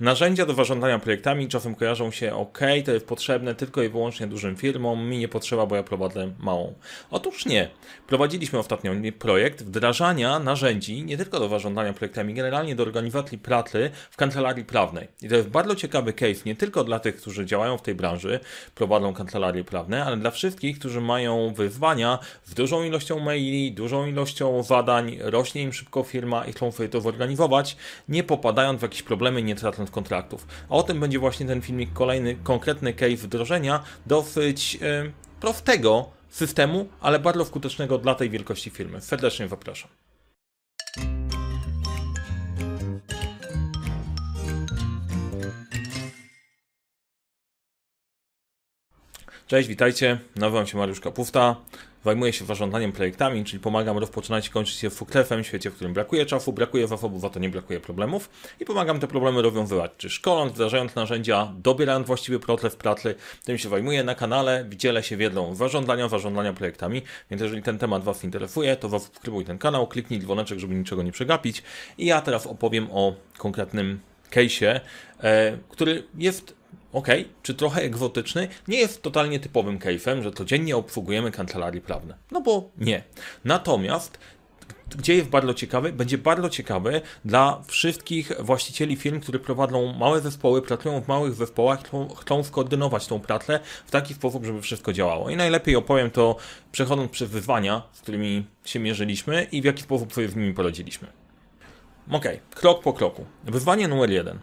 Narzędzia do zarządzania projektami czasem kojarzą się ok, to jest potrzebne tylko i wyłącznie dużym firmom, mi nie potrzeba, bo ja prowadzę małą. Otóż nie. Prowadziliśmy ostatnio projekt wdrażania narzędzi nie tylko do zarządzania projektami, generalnie do organizacji pracy w kancelarii prawnej. I to jest bardzo ciekawy case, nie tylko dla tych, którzy działają w tej branży, prowadzą kancelarie prawne, ale dla wszystkich, którzy mają wyzwania z dużą ilością maili, dużą ilością zadań, rośnie im szybko firma i chcą sobie to zorganizować, nie popadając w jakieś problemy, nie tracąc kontraktów. A o tym będzie właśnie ten filmik, kolejny konkretny case wdrożenia dosyć yy, prostego systemu, ale bardzo skutecznego dla tej wielkości firmy. Serdecznie zapraszam. Cześć, witajcie. Nazywam się Mariusz Kapusta. Zajmuję się zarządzaniem projektami, czyli pomagam rozpoczynać i kończyć się fuklefem w świecie, w którym brakuje czasu, brakuje zasobów, a to nie brakuje problemów i pomagam te problemy rozwiązywać, czy szkoląc, wdrażając narzędzia, dobierając właściwy proces pracy, tym się zajmuję na kanale, dzielę się wiedzą zarządzania, zarządzania projektami, więc jeżeli ten temat Was interesuje, to subskrybuj ten kanał, kliknij dzwoneczek, żeby niczego nie przegapić i ja teraz opowiem o konkretnym case'ie, e, który jest ok, czy trochę egzotyczny, nie jest totalnie typowym case'em, że codziennie obsługujemy kancelarii prawne. No bo nie. Natomiast gdzie jest bardzo ciekawy, będzie bardzo ciekawy dla wszystkich właścicieli firm, które prowadzą małe zespoły, pracują w małych zespołach, chcą, chcą skoordynować tą pracę w taki sposób, żeby wszystko działało. I najlepiej opowiem to przechodząc przez wyzwania, z którymi się mierzyliśmy i w jaki sposób sobie z nimi poradziliśmy. Ok, krok po kroku. Wyzwanie numer jeden.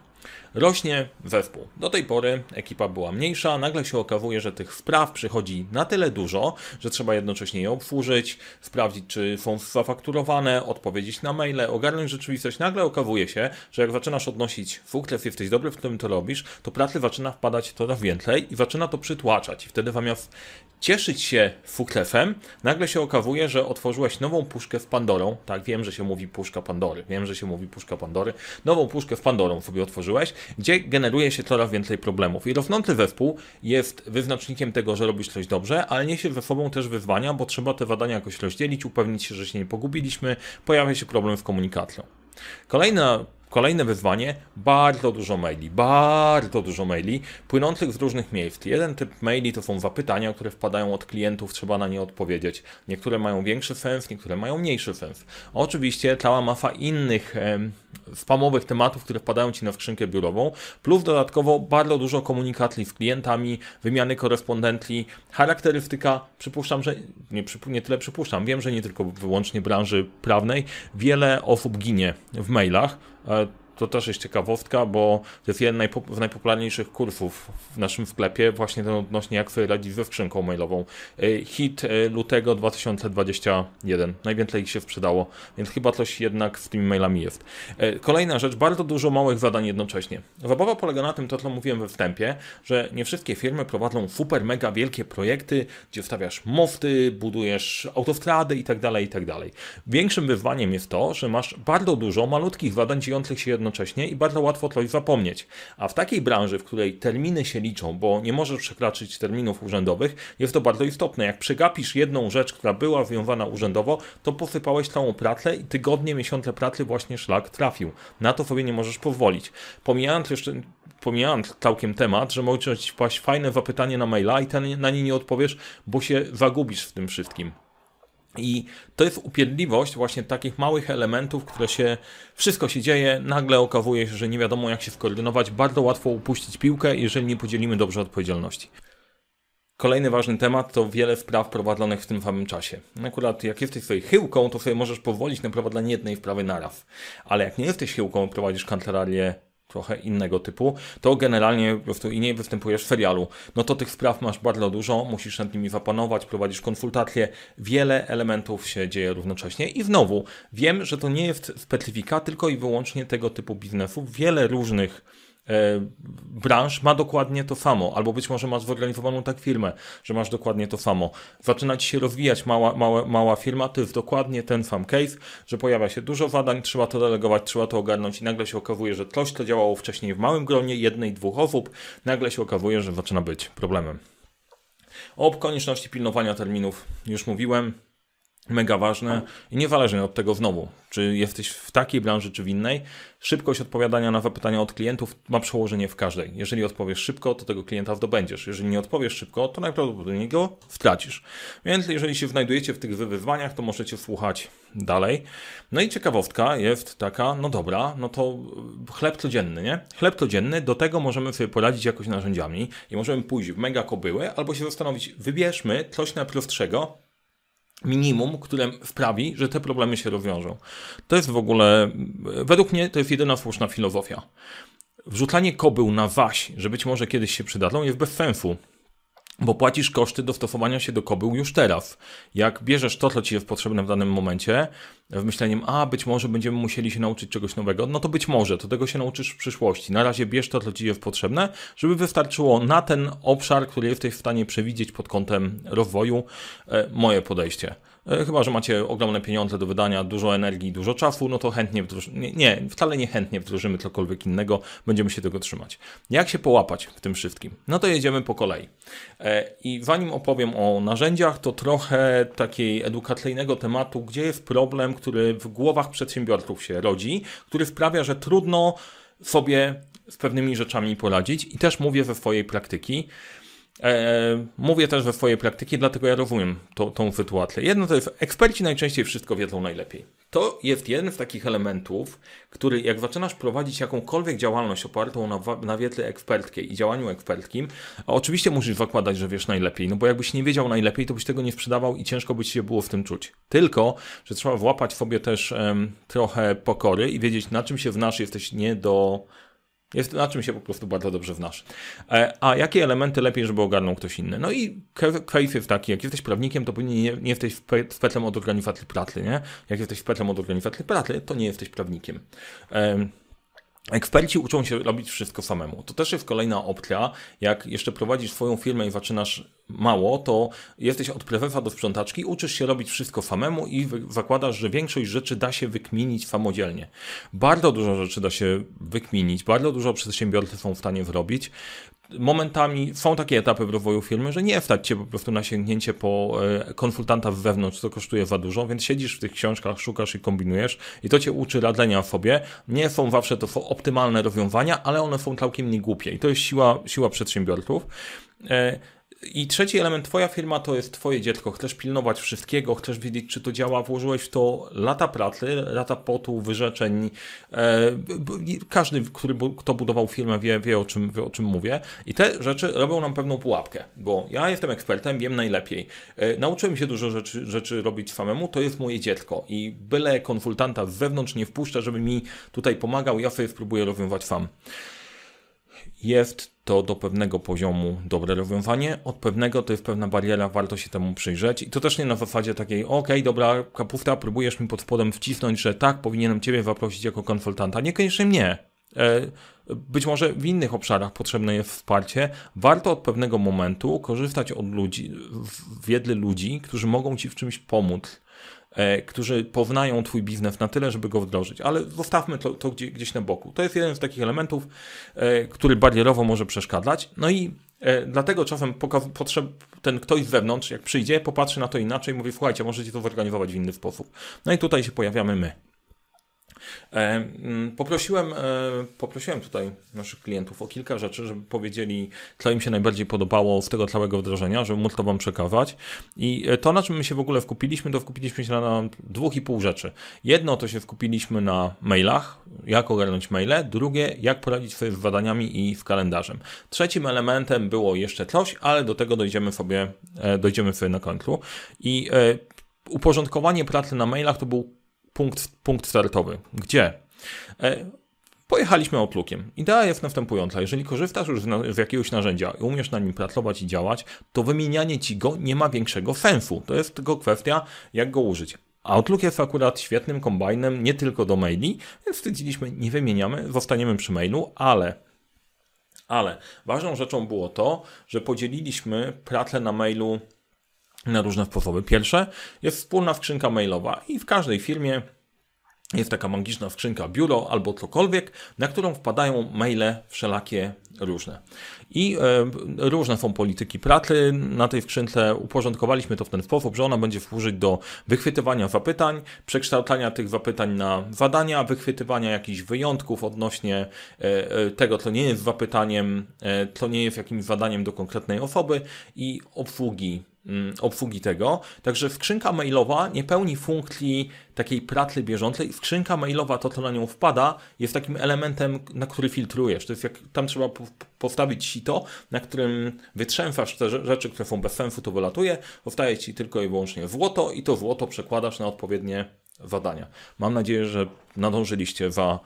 Rośnie zespół. Do tej pory ekipa była mniejsza, nagle się okazuje, że tych spraw przychodzi na tyle dużo, że trzeba jednocześnie je obsłużyć, sprawdzić, czy są zafakturowane, odpowiedzieć na maile, ogarnąć rzeczywistość. Nagle okazuje się, że jak zaczynasz odnosić sukces, jesteś dobry w tym, to robisz, to pracy zaczyna wpadać coraz więcej i zaczyna to przytłaczać. I wtedy zamiast cieszyć się sukcesem, nagle się okazuje, że otworzyłeś nową puszkę z Pandorą. Tak, wiem, że się mówi puszka Pandory. Wiem, że się mówi puszka Pandory. Nową puszkę z Pandorą sobie otworzyłeś, gdzie generuje się coraz więcej problemów. I rosnący zespół jest wyznacznikiem tego, że robisz coś dobrze, ale niesie ze sobą też wyzwania, bo trzeba te zadania jakoś rozdzielić, upewnić się, że się nie pogubiliśmy, pojawia się problem z komunikacją. Kolejna Kolejne wyzwanie, bardzo dużo maili, bardzo dużo maili płynących z różnych miejsc. Jeden typ maili to są zapytania, które wpadają od klientów, trzeba na nie odpowiedzieć. Niektóre mają większy sens, niektóre mają mniejszy sens. Oczywiście cała masa innych spamowych tematów, które wpadają Ci na skrzynkę biurową, plus dodatkowo bardzo dużo komunikacji z klientami, wymiany korespondentli, charakterystyka, przypuszczam, że nie, nie tyle przypuszczam, wiem, że nie tylko wyłącznie branży prawnej, wiele osób ginie w mailach, Uh, to też jest ciekawostka, bo to jest jeden z najpopularniejszych kursów w naszym sklepie, właśnie ten odnośnie jak sobie radzić ze skrzynką mailową. E, hit e, lutego 2021. Najwięcej ich się sprzedało, więc chyba coś jednak z tymi mailami jest. E, kolejna rzecz, bardzo dużo małych zadań jednocześnie. Zabawa polega na tym, to co mówiłem we wstępie, że nie wszystkie firmy prowadzą super, mega wielkie projekty, gdzie wstawiasz mosty, budujesz autostrady itd., tak itd. Tak Większym wyzwaniem jest to, że masz bardzo dużo malutkich zadań dziejących się jednocześnie jednocześnie i bardzo łatwo coś zapomnieć. A w takiej branży, w której terminy się liczą, bo nie możesz przekroczyć terminów urzędowych, jest to bardzo istotne. Jak przegapisz jedną rzecz, która była wywiązana urzędowo, to posypałeś całą pracę i tygodnie, miesiące pracy właśnie szlak trafił. Na to sobie nie możesz pozwolić. Pomijając jeszcze pomijając całkiem temat, że może ci wpaść fajne zapytanie na maila i ten, na nie nie odpowiesz, bo się zagubisz w tym wszystkim. I to jest upierdliwość właśnie takich małych elementów, które się, wszystko się dzieje, nagle okazuje się, że nie wiadomo jak się skoordynować, bardzo łatwo upuścić piłkę, jeżeli nie podzielimy dobrze odpowiedzialności. Kolejny ważny temat to wiele spraw prowadzonych w tym samym czasie. Akurat jak jesteś sobie chyłką, to sobie możesz pozwolić na prowadzenie jednej sprawy naraz. Ale jak nie jesteś chyłką, prowadzisz kancelarię trochę innego typu, to generalnie i nie występujesz w serialu. No to tych spraw masz bardzo dużo, musisz nad nimi zapanować, prowadzisz konsultacje, wiele elementów się dzieje równocześnie i znowu wiem, że to nie jest specyfika tylko i wyłącznie tego typu biznesów. Wiele różnych branż ma dokładnie to samo, albo być może masz zorganizowaną tak firmę, że masz dokładnie to samo. Zaczyna ci się rozwijać mała, mała, mała firma, to jest dokładnie ten sam case, że pojawia się dużo zadań, trzeba to delegować, trzeba to ogarnąć i nagle się okazuje, że coś, co działało wcześniej w małym gronie jednej, dwóch osób, nagle się okazuje, że zaczyna być problemem. O konieczności pilnowania terminów już mówiłem. Mega ważne i niezależnie od tego znowu, czy jesteś w takiej branży, czy w innej, szybkość odpowiadania na zapytania od klientów ma przełożenie w każdej. Jeżeli odpowiesz szybko, to tego klienta zdobędziesz. Jeżeli nie odpowiesz szybko, to najprawdopodobniej go stracisz. Więc jeżeli się znajdujecie w tych wyzwaniach, to możecie słuchać dalej. No i ciekawostka jest taka, no dobra, no to chleb codzienny, nie? Chleb codzienny, do tego możemy sobie poradzić jakoś narzędziami i możemy pójść w mega kobyły, albo się zastanowić, wybierzmy coś najprostszego, minimum, które sprawi, że te problemy się rozwiążą. To jest w ogóle, według mnie, to jest jedyna słuszna filozofia. Wrzucanie kobył na waś, że być może kiedyś się przydadzą, jest bez sensu bo płacisz koszty dostosowania się do kobył już teraz. Jak bierzesz to, co ci jest potrzebne w danym momencie, w myśleniem, a być może będziemy musieli się nauczyć czegoś nowego, no to być może, to tego się nauczysz w przyszłości. Na razie bierz to, co ci jest potrzebne, żeby wystarczyło na ten obszar, który jesteś w stanie przewidzieć pod kątem rozwoju, e, moje podejście. E, chyba, że macie ogromne pieniądze do wydania, dużo energii, dużo czasu, no to chętnie wdrożymy. Nie, nie, wcale nie chętnie wdrożymy cokolwiek innego, będziemy się tego trzymać. Jak się połapać w tym wszystkim? No to jedziemy po kolei. E, I zanim opowiem o narzędziach, to trochę takiej edukacyjnego tematu, gdzie jest problem, który w głowach przedsiębiorców się rodzi, który sprawia, że trudno sobie z pewnymi rzeczami poradzić i też mówię ze swojej praktyki. E, mówię też we swojej praktyce, dlatego ja rozumiem to, tą sytuację. Jedno to jest, eksperci najczęściej wszystko wiedzą najlepiej. To jest jeden z takich elementów, który jak zaczynasz prowadzić jakąkolwiek działalność opartą na, na wiedzy eksperckiej i działaniu eksperckim, oczywiście musisz zakładać, że wiesz najlepiej, no bo jakbyś nie wiedział najlepiej, to byś tego nie sprzedawał i ciężko by ci się było w tym czuć. Tylko, że trzeba włapać sobie też trochę pokory i wiedzieć, na czym się znasz, jesteś nie do jest na czym się po prostu bardzo dobrze znasz. E, a jakie elementy lepiej, żeby ogarnął ktoś inny? No i case jest taki, jak jesteś prawnikiem, to pewnie nie, nie jesteś spetlem od organizacji pracy, nie? Jak jesteś spetlem od organizacji pracy, to nie jesteś prawnikiem. Eksperci uczą się robić wszystko samemu. To też jest kolejna opcja. Jak jeszcze prowadzisz swoją firmę i zaczynasz mało, to jesteś od prezesa do sprzątaczki, uczysz się robić wszystko samemu i zakładasz, że większość rzeczy da się wykminić samodzielnie. Bardzo dużo rzeczy da się wykminić, bardzo dużo przedsiębiorcy są w stanie zrobić momentami są takie etapy w rozwoju firmy, że nie stać cię po prostu na sięgnięcie po e, konsultanta wewnątrz, to kosztuje za dużo, więc siedzisz w tych książkach, szukasz i kombinujesz i to cię uczy radzenia sobie. Nie są zawsze to są optymalne rozwiązania, ale one są całkiem niegłupie i to jest siła, siła przedsiębiorców. I trzeci element, twoja firma to jest twoje dziecko. Chcesz pilnować wszystkiego, chcesz wiedzieć, czy to działa. Włożyłeś w to lata pracy, lata potu, wyrzeczeń. E, każdy, który, kto budował firmę, wie, wie, o czym, wie, o czym mówię. I te rzeczy robią nam pewną pułapkę, bo ja jestem ekspertem, wiem najlepiej. E, nauczyłem się dużo rzeczy, rzeczy robić samemu, to jest moje dziecko. I byle konsultanta z zewnątrz nie wpuszcza, żeby mi tutaj pomagał, ja sobie spróbuję rozwiązywać sam. Jest to do pewnego poziomu dobre rozwiązanie, od pewnego to jest pewna bariera, warto się temu przyjrzeć i to też nie na zasadzie takiej, ok, dobra, kapufta, próbujesz mi pod spodem wcisnąć, że tak, powinienem Ciebie zaprosić jako konsultanta. Niekoniecznie mnie. E, być może w innych obszarach potrzebne jest wsparcie. Warto od pewnego momentu korzystać od ludzi, wiedzy ludzi, którzy mogą Ci w czymś pomóc którzy poznają Twój biznes na tyle, żeby go wdrożyć. Ale zostawmy to, to gdzieś na boku. To jest jeden z takich elementów, e, który barierowo może przeszkadzać. No i e, dlatego czasem ten ktoś z zewnątrz, jak przyjdzie, popatrzy na to inaczej i mówi, słuchajcie, możecie to zorganizować w inny sposób. No i tutaj się pojawiamy my. E, mm, poprosiłem, e, poprosiłem tutaj naszych klientów o kilka rzeczy, żeby powiedzieli, co im się najbardziej podobało z tego całego wdrożenia, żeby móc to Wam przekazać. I e, to, na czym my się w ogóle wkupiliśmy, to wkupiliśmy się na dwóch i pół rzeczy. Jedno to się wkupiliśmy na mailach, jak ogarnąć maile. Drugie, jak poradzić sobie z zadaniami i z kalendarzem. Trzecim elementem było jeszcze coś, ale do tego dojdziemy sobie, dojdziemy sobie na końcu. I uporządkowanie pracy na mailach to był punkt, punkt startowy. Gdzie? E, pojechaliśmy Outlookiem. Idea jest następująca. Jeżeli korzystasz już z jakiegoś narzędzia i umiesz na nim pracować i działać, to wymienianie ci go nie ma większego sensu. To jest tylko kwestia, jak go użyć. Outlook jest akurat świetnym kombajnem nie tylko do maili, więc stwierdziliśmy, nie wymieniamy, zostaniemy przy mailu, ale ale ważną rzeczą było to, że podzieliliśmy pracę na mailu na różne sposoby. Pierwsze jest wspólna skrzynka mailowa i w każdej firmie jest taka magiczna skrzynka biuro albo cokolwiek, na którą wpadają maile wszelakie różne. I e, różne są polityki pracy. Na tej skrzynce uporządkowaliśmy to w ten sposób, że ona będzie służyć do wychwytywania zapytań, przekształcania tych zapytań na zadania, wychwytywania jakichś wyjątków odnośnie e, e, tego, co nie jest zapytaniem, e, co nie jest jakimś zadaniem do konkretnej osoby i obsługi obsługi tego. Także skrzynka mailowa nie pełni funkcji takiej pracy bieżącej. Skrzynka mailowa, to co na nią wpada, jest takim elementem, na który filtrujesz. To jest jak tam trzeba postawić sito, na którym wytrzęsasz te rzeczy, które są bez sensu, to wylatuje. Powstaje ci tylko i wyłącznie złoto i to złoto przekładasz na odpowiednie zadania. Mam nadzieję, że nadążyliście za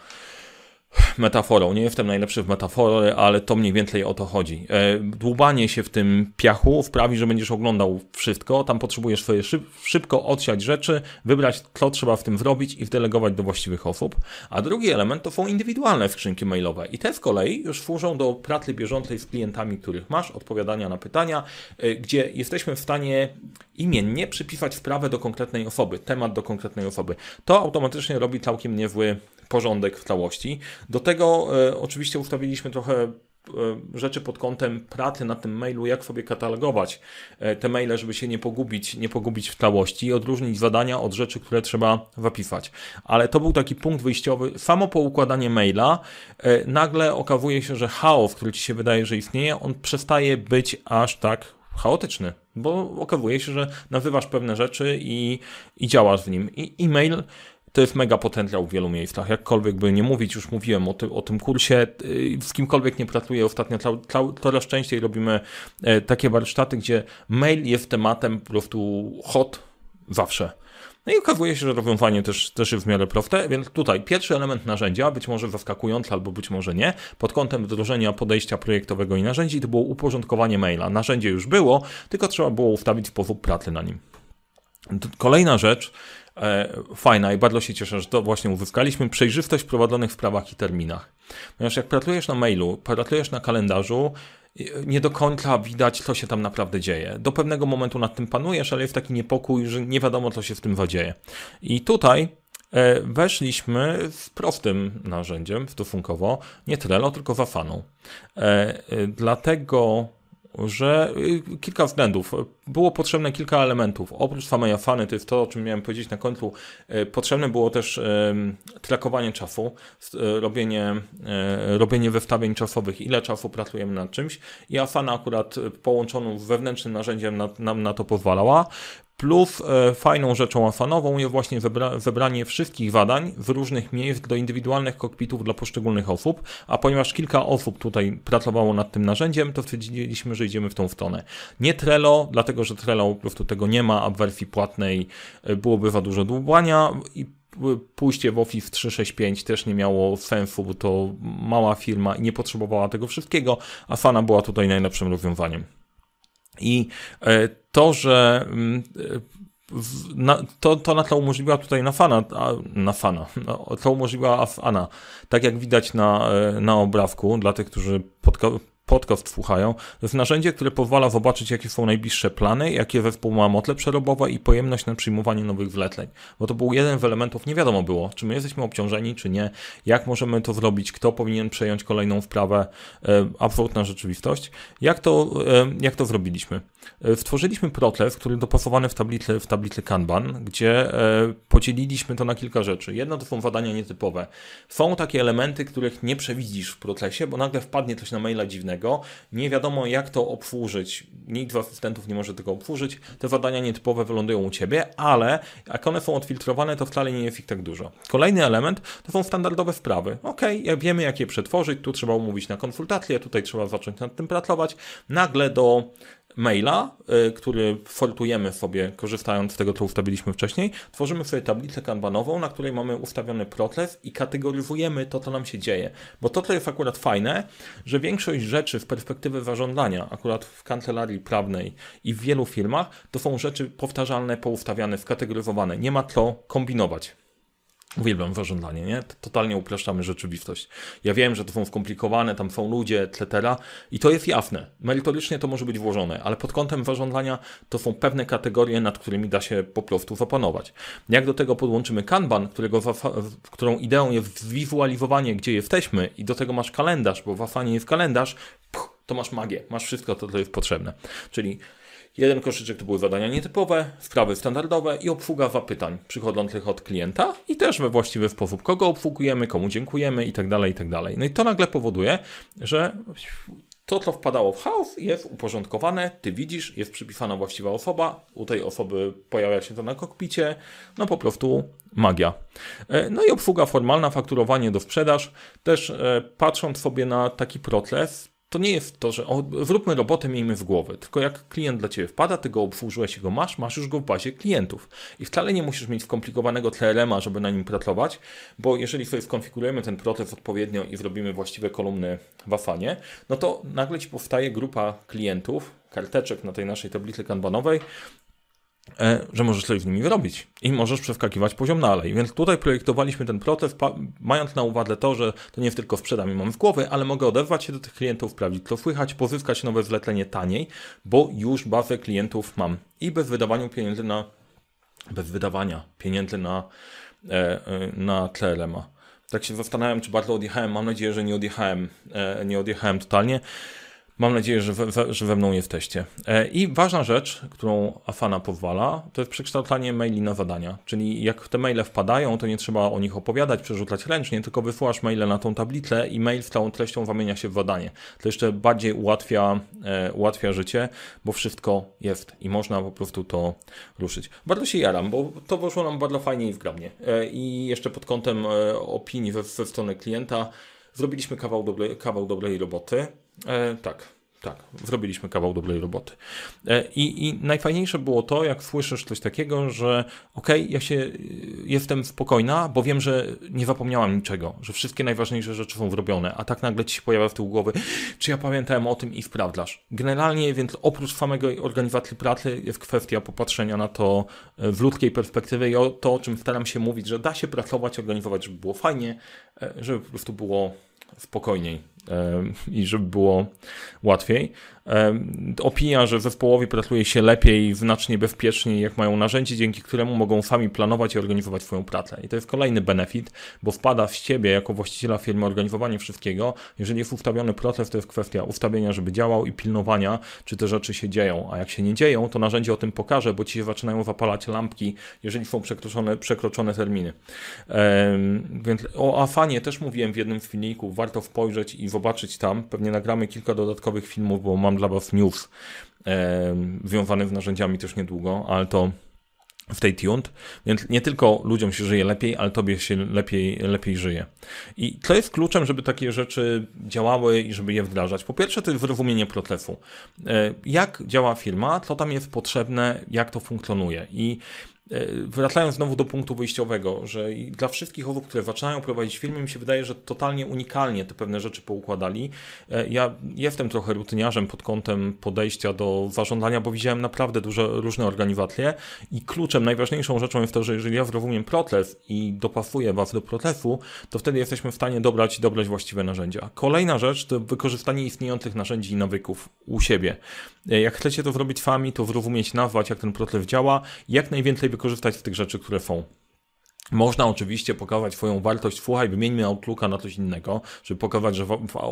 metaforą. Nie jestem najlepszy w metafory, ale to mniej więcej o to chodzi. E, dłubanie się w tym piachu wprawi, że będziesz oglądał wszystko. Tam potrzebujesz sobie szyb, szybko odsiać rzeczy, wybrać, co trzeba w tym zrobić i wdelegować do właściwych osób. A drugi element to są indywidualne skrzynki mailowe. I te z kolei już służą do pracy bieżącej z klientami, których masz, odpowiadania na pytania, e, gdzie jesteśmy w stanie imiennie przypisać sprawę do konkretnej osoby, temat do konkretnej osoby. To automatycznie robi całkiem niezły porządek w całości. Do tego e, oczywiście ustawiliśmy trochę e, rzeczy pod kątem pracy na tym mailu, jak sobie katalogować e, te maile, żeby się nie pogubić, nie pogubić w całości i odróżnić zadania od rzeczy, które trzeba zapisać. Ale to był taki punkt wyjściowy. Samo po układanie maila nagle okazuje się, że chaos, który ci się wydaje, że istnieje, on przestaje być aż tak chaotyczny, bo okazuje się, że nazywasz pewne rzeczy i, i działasz w nim. I e-mail to jest mega potencjał w wielu miejscach. Jakkolwiek by nie mówić, już mówiłem o, ty, o tym kursie, y, z kimkolwiek nie pracuję ostatnio, coraz częściej robimy e, takie warsztaty, gdzie mail jest tematem po prostu hot zawsze. No i okazuje się, że rozwiązanie też, też jest w miarę proste, więc tutaj pierwszy element narzędzia, być może zaskakujący albo być może nie, pod kątem wdrożenia podejścia projektowego i narzędzi, to było uporządkowanie maila. Narzędzie już było, tylko trzeba było ustawić sposób pracy na nim. Kolejna rzecz, fajna i bardzo się cieszę, że to właśnie uzyskaliśmy, przejrzystość w prowadzonych sprawach i terminach. Ponieważ jak pracujesz na mailu, pracujesz na kalendarzu, nie do końca widać, co się tam naprawdę dzieje. Do pewnego momentu nad tym panujesz, ale jest taki niepokój, że nie wiadomo, co się z tym zadzieje. I tutaj e, weszliśmy z prostym narzędziem stosunkowo, nie Trello, tylko Wafaną. E, e, dlatego że y, kilka względów. Było potrzebne kilka elementów. Oprócz samej Afany, to jest to, o czym miałem powiedzieć na końcu, y, potrzebne było też trakowanie czasu, y, robienie, robienie westawień czasowych, ile czasu pracujemy nad czymś i Afana akurat połączoną z wewnętrznym narzędziem nam na to pozwalała. Plus e, fajną rzeczą afanową jest właśnie wybra wybranie wszystkich zadań z różnych miejsc do indywidualnych kokpitów dla poszczególnych osób, a ponieważ kilka osób tutaj pracowało nad tym narzędziem, to stwierdziliśmy, że idziemy w tą stronę. Nie Trello, dlatego że Trello po prostu tego nie ma, a w wersji płatnej e, byłoby za dużo dłubania i pójście w Office 365 też nie miało sensu, bo to mała firma i nie potrzebowała tego wszystkiego, a Fana była tutaj najlepszym rozwiązaniem. I e, to, że mm, na, to, to na to umożliwiła tutaj na fana, na fana, no, to umożliwiła Afana. Tak jak widać na, e, na obrazku, dla tych, którzy podcast słuchają, to jest narzędzie, które pozwala zobaczyć, jakie są najbliższe plany, jakie zespół ma motle przerobowe i pojemność na przyjmowanie nowych wleceń. Bo to był jeden z elementów, nie wiadomo było, czy my jesteśmy obciążeni, czy nie, jak możemy to zrobić, kto powinien przejąć kolejną wprawę, e, absolutna rzeczywistość. Jak to, e, jak to zrobiliśmy? E, stworzyliśmy proces, który dopasowany w tablicy, w tablicy Kanban, gdzie podzieliliśmy to na kilka rzeczy. Jedno to są zadania nietypowe. Są takie elementy, których nie przewidzisz w procesie, bo nagle wpadnie coś na maila dziwnego, nie wiadomo jak to obsłużyć. Nikt z asystentów nie może tego obsłużyć. Te zadania nietypowe wylądują u Ciebie, ale jak one są odfiltrowane, to wcale nie jest ich tak dużo. Kolejny element to są standardowe sprawy. Ok, wiemy jak je przetworzyć, tu trzeba umówić na konsultację, tutaj trzeba zacząć nad tym pracować. Nagle do maila, y, który fortujemy sobie, korzystając z tego, co ustawiliśmy wcześniej, tworzymy sobie tablicę kanbanową, na której mamy ustawiony proces i kategoryzujemy to, co nam się dzieje. Bo to, co jest akurat fajne, że większość rzeczy z perspektywy zarządzania, akurat w kancelarii prawnej i w wielu firmach, to są rzeczy powtarzalne, poustawiane, skategoryzowane. Nie ma co kombinować. Uwielbiam warządlanie, nie? Totalnie upraszczamy rzeczywistość. Ja wiem, że to są skomplikowane, tam są ludzie, etc. I to jest jasne. Merytorycznie to może być włożone, ale pod kątem warządlania to są pewne kategorie, nad którymi da się po prostu zapanować. Jak do tego podłączymy Kanban, którego którą ideą jest zwizualizowanie, gdzie jesteśmy i do tego masz kalendarz, bo w Asanie jest kalendarz, to masz magię, masz wszystko to, co jest potrzebne. Czyli Jeden koszyczek to były zadania nietypowe, sprawy standardowe i obsługa zapytań przychodzących od klienta i też we właściwy sposób, kogo obsługujemy, komu dziękujemy i tak dalej, i tak. No i to nagle powoduje, że to, co wpadało w chaos, jest uporządkowane, ty widzisz, jest przypisana właściwa osoba, u tej osoby pojawia się to na kokpicie, no po prostu magia. E, no i obsługa formalna, fakturowanie do sprzedaż, też e, patrząc sobie na taki proces, to nie jest to, że o, zróbmy robotę, miejmy w głowie, tylko jak klient dla Ciebie wpada, Ty go obsłużyłeś go masz, masz już go w bazie klientów. I wcale nie musisz mieć skomplikowanego CRM-a, żeby na nim pracować, bo jeżeli sobie skonfigurujemy ten proces odpowiednio i zrobimy właściwe kolumny w Afanie, no to nagle Ci powstaje grupa klientów, karteczek na tej naszej tablicy kanbanowej, że możesz coś z nimi wyrobić i możesz przeskakiwać poziom dalej. Więc tutaj projektowaliśmy ten proces, mając na uwadze to, że to nie jest tylko sprzedam i mam w głowie, ale mogę odezwać się do tych klientów, sprawdzić co słychać, pozyskać nowe zlecenie taniej, bo już bazę klientów mam i bez wydawania pieniędzy na bez wydawania pieniędzy na, e, e, na CRM-a. Tak się zastanawiam, czy bardzo odjechałem. Mam nadzieję, że nie odjechałem, nie odjechałem totalnie. Mam nadzieję, że we, że we mną jesteście. E, I ważna rzecz, którą Afana pozwala, to jest przekształcanie maili na zadania. Czyli jak te maile wpadają, to nie trzeba o nich opowiadać, przerzucać ręcznie, tylko wysyłasz maile na tą tablicę i mail z całą treścią zamienia się w zadanie. To jeszcze bardziej ułatwia, e, ułatwia życie, bo wszystko jest i można po prostu to ruszyć. Bardzo się jaram, bo to wyszło nam bardzo fajnie i wgrabnie. E, I jeszcze pod kątem opinii ze, ze strony klienta, zrobiliśmy kawał, dobre, kawał dobrej roboty. E, tak, tak, zrobiliśmy kawał dobrej roboty. E, I, I, najfajniejsze było to, jak słyszysz coś takiego, że okej, okay, ja się jestem spokojna, bo wiem, że nie zapomniałam niczego, że wszystkie najważniejsze rzeczy są zrobione, a tak nagle ci się pojawia w tył głowy, czy ja pamiętałem o tym i sprawdzasz. Generalnie więc oprócz samego organizacji pracy jest kwestia popatrzenia na to e, w ludzkiej perspektywie i o to, o czym staram się mówić, że da się pracować, organizować, żeby było fajnie, żeby po prostu było spokojniej i żeby było łatwiej. Opinia, że zespołowi pracuje się lepiej, znacznie bezpieczniej, jak mają narzędzie, dzięki któremu mogą sami planować i organizować swoją pracę. I to jest kolejny benefit, bo wpada w ciebie jako właściciela firmy organizowanie wszystkiego. Jeżeli jest ustawiony proces, to jest kwestia ustawienia, żeby działał i pilnowania, czy te rzeczy się dzieją. A jak się nie dzieją, to narzędzie o tym pokaże, bo ci się zaczynają zapalać lampki, jeżeli są przekroczone, przekroczone terminy. Więc o Afanie też mówiłem w jednym z filmików, warto spojrzeć i zobaczyć tam. Pewnie nagramy kilka dodatkowych filmów, bo mam dla Was news e, z narzędziami też niedługo, ale to w tej tuned, więc nie tylko ludziom się żyje lepiej, ale tobie się lepiej, lepiej żyje. I to jest kluczem, żeby takie rzeczy działały i żeby je wdrażać. Po pierwsze, to jest zrozumienie procesu. E, jak działa firma, co tam jest potrzebne, jak to funkcjonuje. I wracając znowu do punktu wyjściowego, że dla wszystkich osób, które zaczynają prowadzić firmy, mi się wydaje, że totalnie unikalnie te pewne rzeczy poukładali. E, ja jestem trochę rutyniarzem pod kątem podejścia do zarządzania, bo widziałem naprawdę duże, różne organizacje i kluczem, najważniejszą rzeczą jest to, że jeżeli ja zrozumiem proces i dopasuję Was do procesu, to wtedy jesteśmy w stanie dobrać i dobrać właściwe narzędzia. Kolejna rzecz to wykorzystanie istniejących narzędzi i nawyków u siebie. E, jak chcecie to zrobić sami, to zrozumieć, nazwać, jak ten proces działa, jak najwięcej wykorzystać z tych rzeczy, które są. Można oczywiście pokazać swoją wartość, słuchaj, wymieńmy Outlooka na coś innego, żeby pokazać, że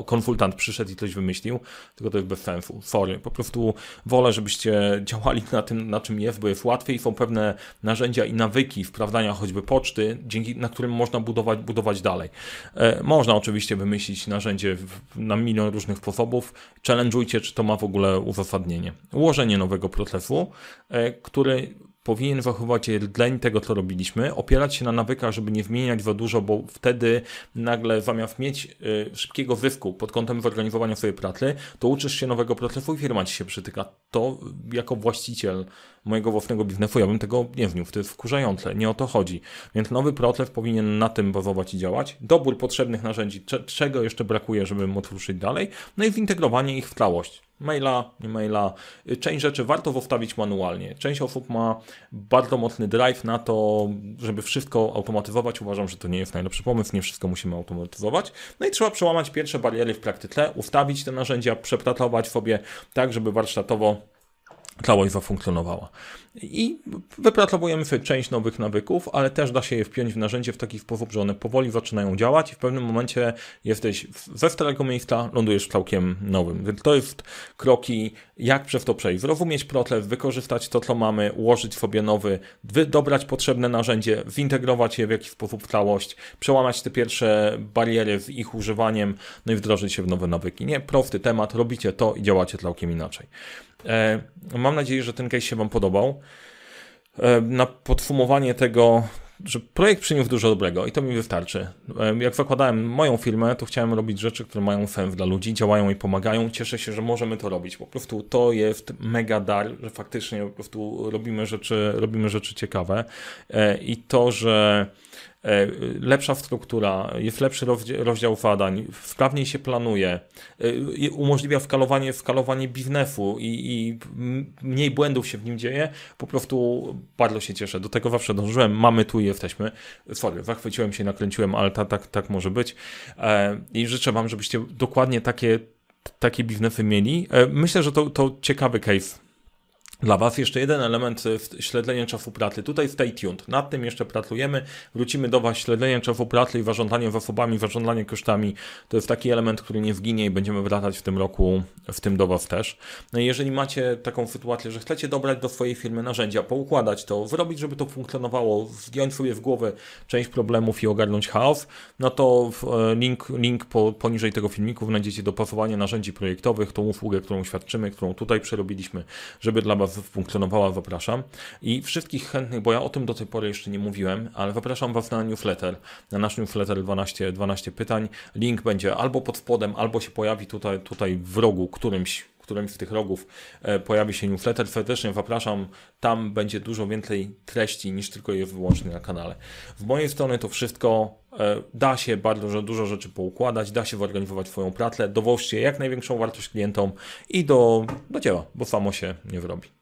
konsultant przyszedł i coś wymyślił, tylko to jest bez sensu. Sorry, po prostu wolę, żebyście działali na tym, na czym jest, bo jest łatwiej, są pewne narzędzia i nawyki wprawdzania choćby poczty, dzięki, na którym można budować, budować dalej. E, można oczywiście wymyślić narzędzie na milion różnych sposobów, challenge'ujcie, czy to ma w ogóle uzasadnienie. Ułożenie nowego procesu, e, który powinien zachować rdleń tego, co robiliśmy, opierać się na nawykach, żeby nie zmieniać za dużo, bo wtedy nagle zamiast mieć y, szybkiego zysku pod kątem zorganizowania swojej pracy, to uczysz się nowego procesu i firma ci się przytyka. To jako właściciel mojego własnego biznesu ja bym tego nie wniósł. To jest wkurzające, nie o to chodzi. Więc nowy proces powinien na tym bazować i działać. Dobór potrzebnych narzędzi, czego jeszcze brakuje, żeby móc ruszyć dalej, no i zintegrowanie ich w całość maila, nie maila. Część rzeczy warto wstawić manualnie. Część osób ma bardzo mocny drive na to, żeby wszystko automatyzować. Uważam, że to nie jest najlepszy pomysł, nie wszystko musimy automatyzować. No i trzeba przełamać pierwsze bariery w praktyce, ustawić te narzędzia, przepracować sobie tak, żeby warsztatowo całość zafunkcjonowała. I wypracowujemy sobie część nowych nawyków, ale też da się je wpiąć w narzędzie w taki sposób, że one powoli zaczynają działać i w pewnym momencie jesteś ze starego miejsca, lądujesz w całkiem nowym. Więc to jest kroki, jak przez to przejść. Zrozumieć proces, wykorzystać to, co mamy, ułożyć sobie nowy, dobrać potrzebne narzędzie, zintegrować je w jakiś sposób w całość, przełamać te pierwsze bariery z ich używaniem, no i wdrożyć się w nowe nawyki. Nie, prosty temat, robicie to i działacie całkiem inaczej. E, mam nadzieję, że ten case się Wam podobał. E, na podsumowanie tego, że projekt przyniósł dużo dobrego i to mi wystarczy. E, jak zakładałem moją firmę, to chciałem robić rzeczy, które mają sens dla ludzi, działają i pomagają. Cieszę się, że możemy to robić. Po prostu to jest mega dar, że faktycznie po prostu robimy rzeczy, robimy rzeczy ciekawe i to, że lepsza struktura, jest lepszy rozdział zadań, sprawniej się planuje, e, umożliwia skalowanie, skalowanie biznesu i, i mniej błędów się w nim dzieje, po prostu bardzo się cieszę. Do tego zawsze dążyłem, mamy tu i jesteśmy. Sorry, zachwyciłem się, nakręciłem, ale tak, tak, tak może być. E, I życzę Wam, żebyście dokładnie takie, takie biznesy mieli. Myślę, że to, to ciekawy case dla Was jeszcze jeden element e, śledzenia czasu pracy. Tutaj stay tuned. Nad tym jeszcze pracujemy. Wrócimy do Was śledzenie czasu pracy i zarządzanie zasobami, zarządzanie kosztami. To jest taki element, który nie zginie i będziemy wracać w tym roku, w tym do Was też. No jeżeli macie taką sytuację, że chcecie dobrać do swojej firmy narzędzia, poukładać to, zrobić, żeby to funkcjonowało, zdjąć sobie w głowę część problemów i ogarnąć chaos, no to e, link, link po, poniżej tego filmiku znajdziecie dopasowanie narzędzi projektowych, tą usługę, którą świadczymy, którą tutaj przerobiliśmy, żeby dla Was funkcjonowała, zapraszam. I wszystkich chętnych, bo ja o tym do tej pory jeszcze nie mówiłem, ale zapraszam Was na newsletter, na nasz newsletter 12, 12 pytań. Link będzie albo pod spodem, albo się pojawi tutaj, tutaj w rogu którymś którymś z tych rogów e, pojawi się newsletter. Serdecznie zapraszam. Tam będzie dużo więcej treści niż tylko je wyłącznie na kanale. W mojej strony to wszystko. E, da się bardzo dużo rzeczy poukładać, da się zorganizować swoją pracę, dowożcie jak największą wartość klientom i do, do dzieła, bo samo się nie wyrobi.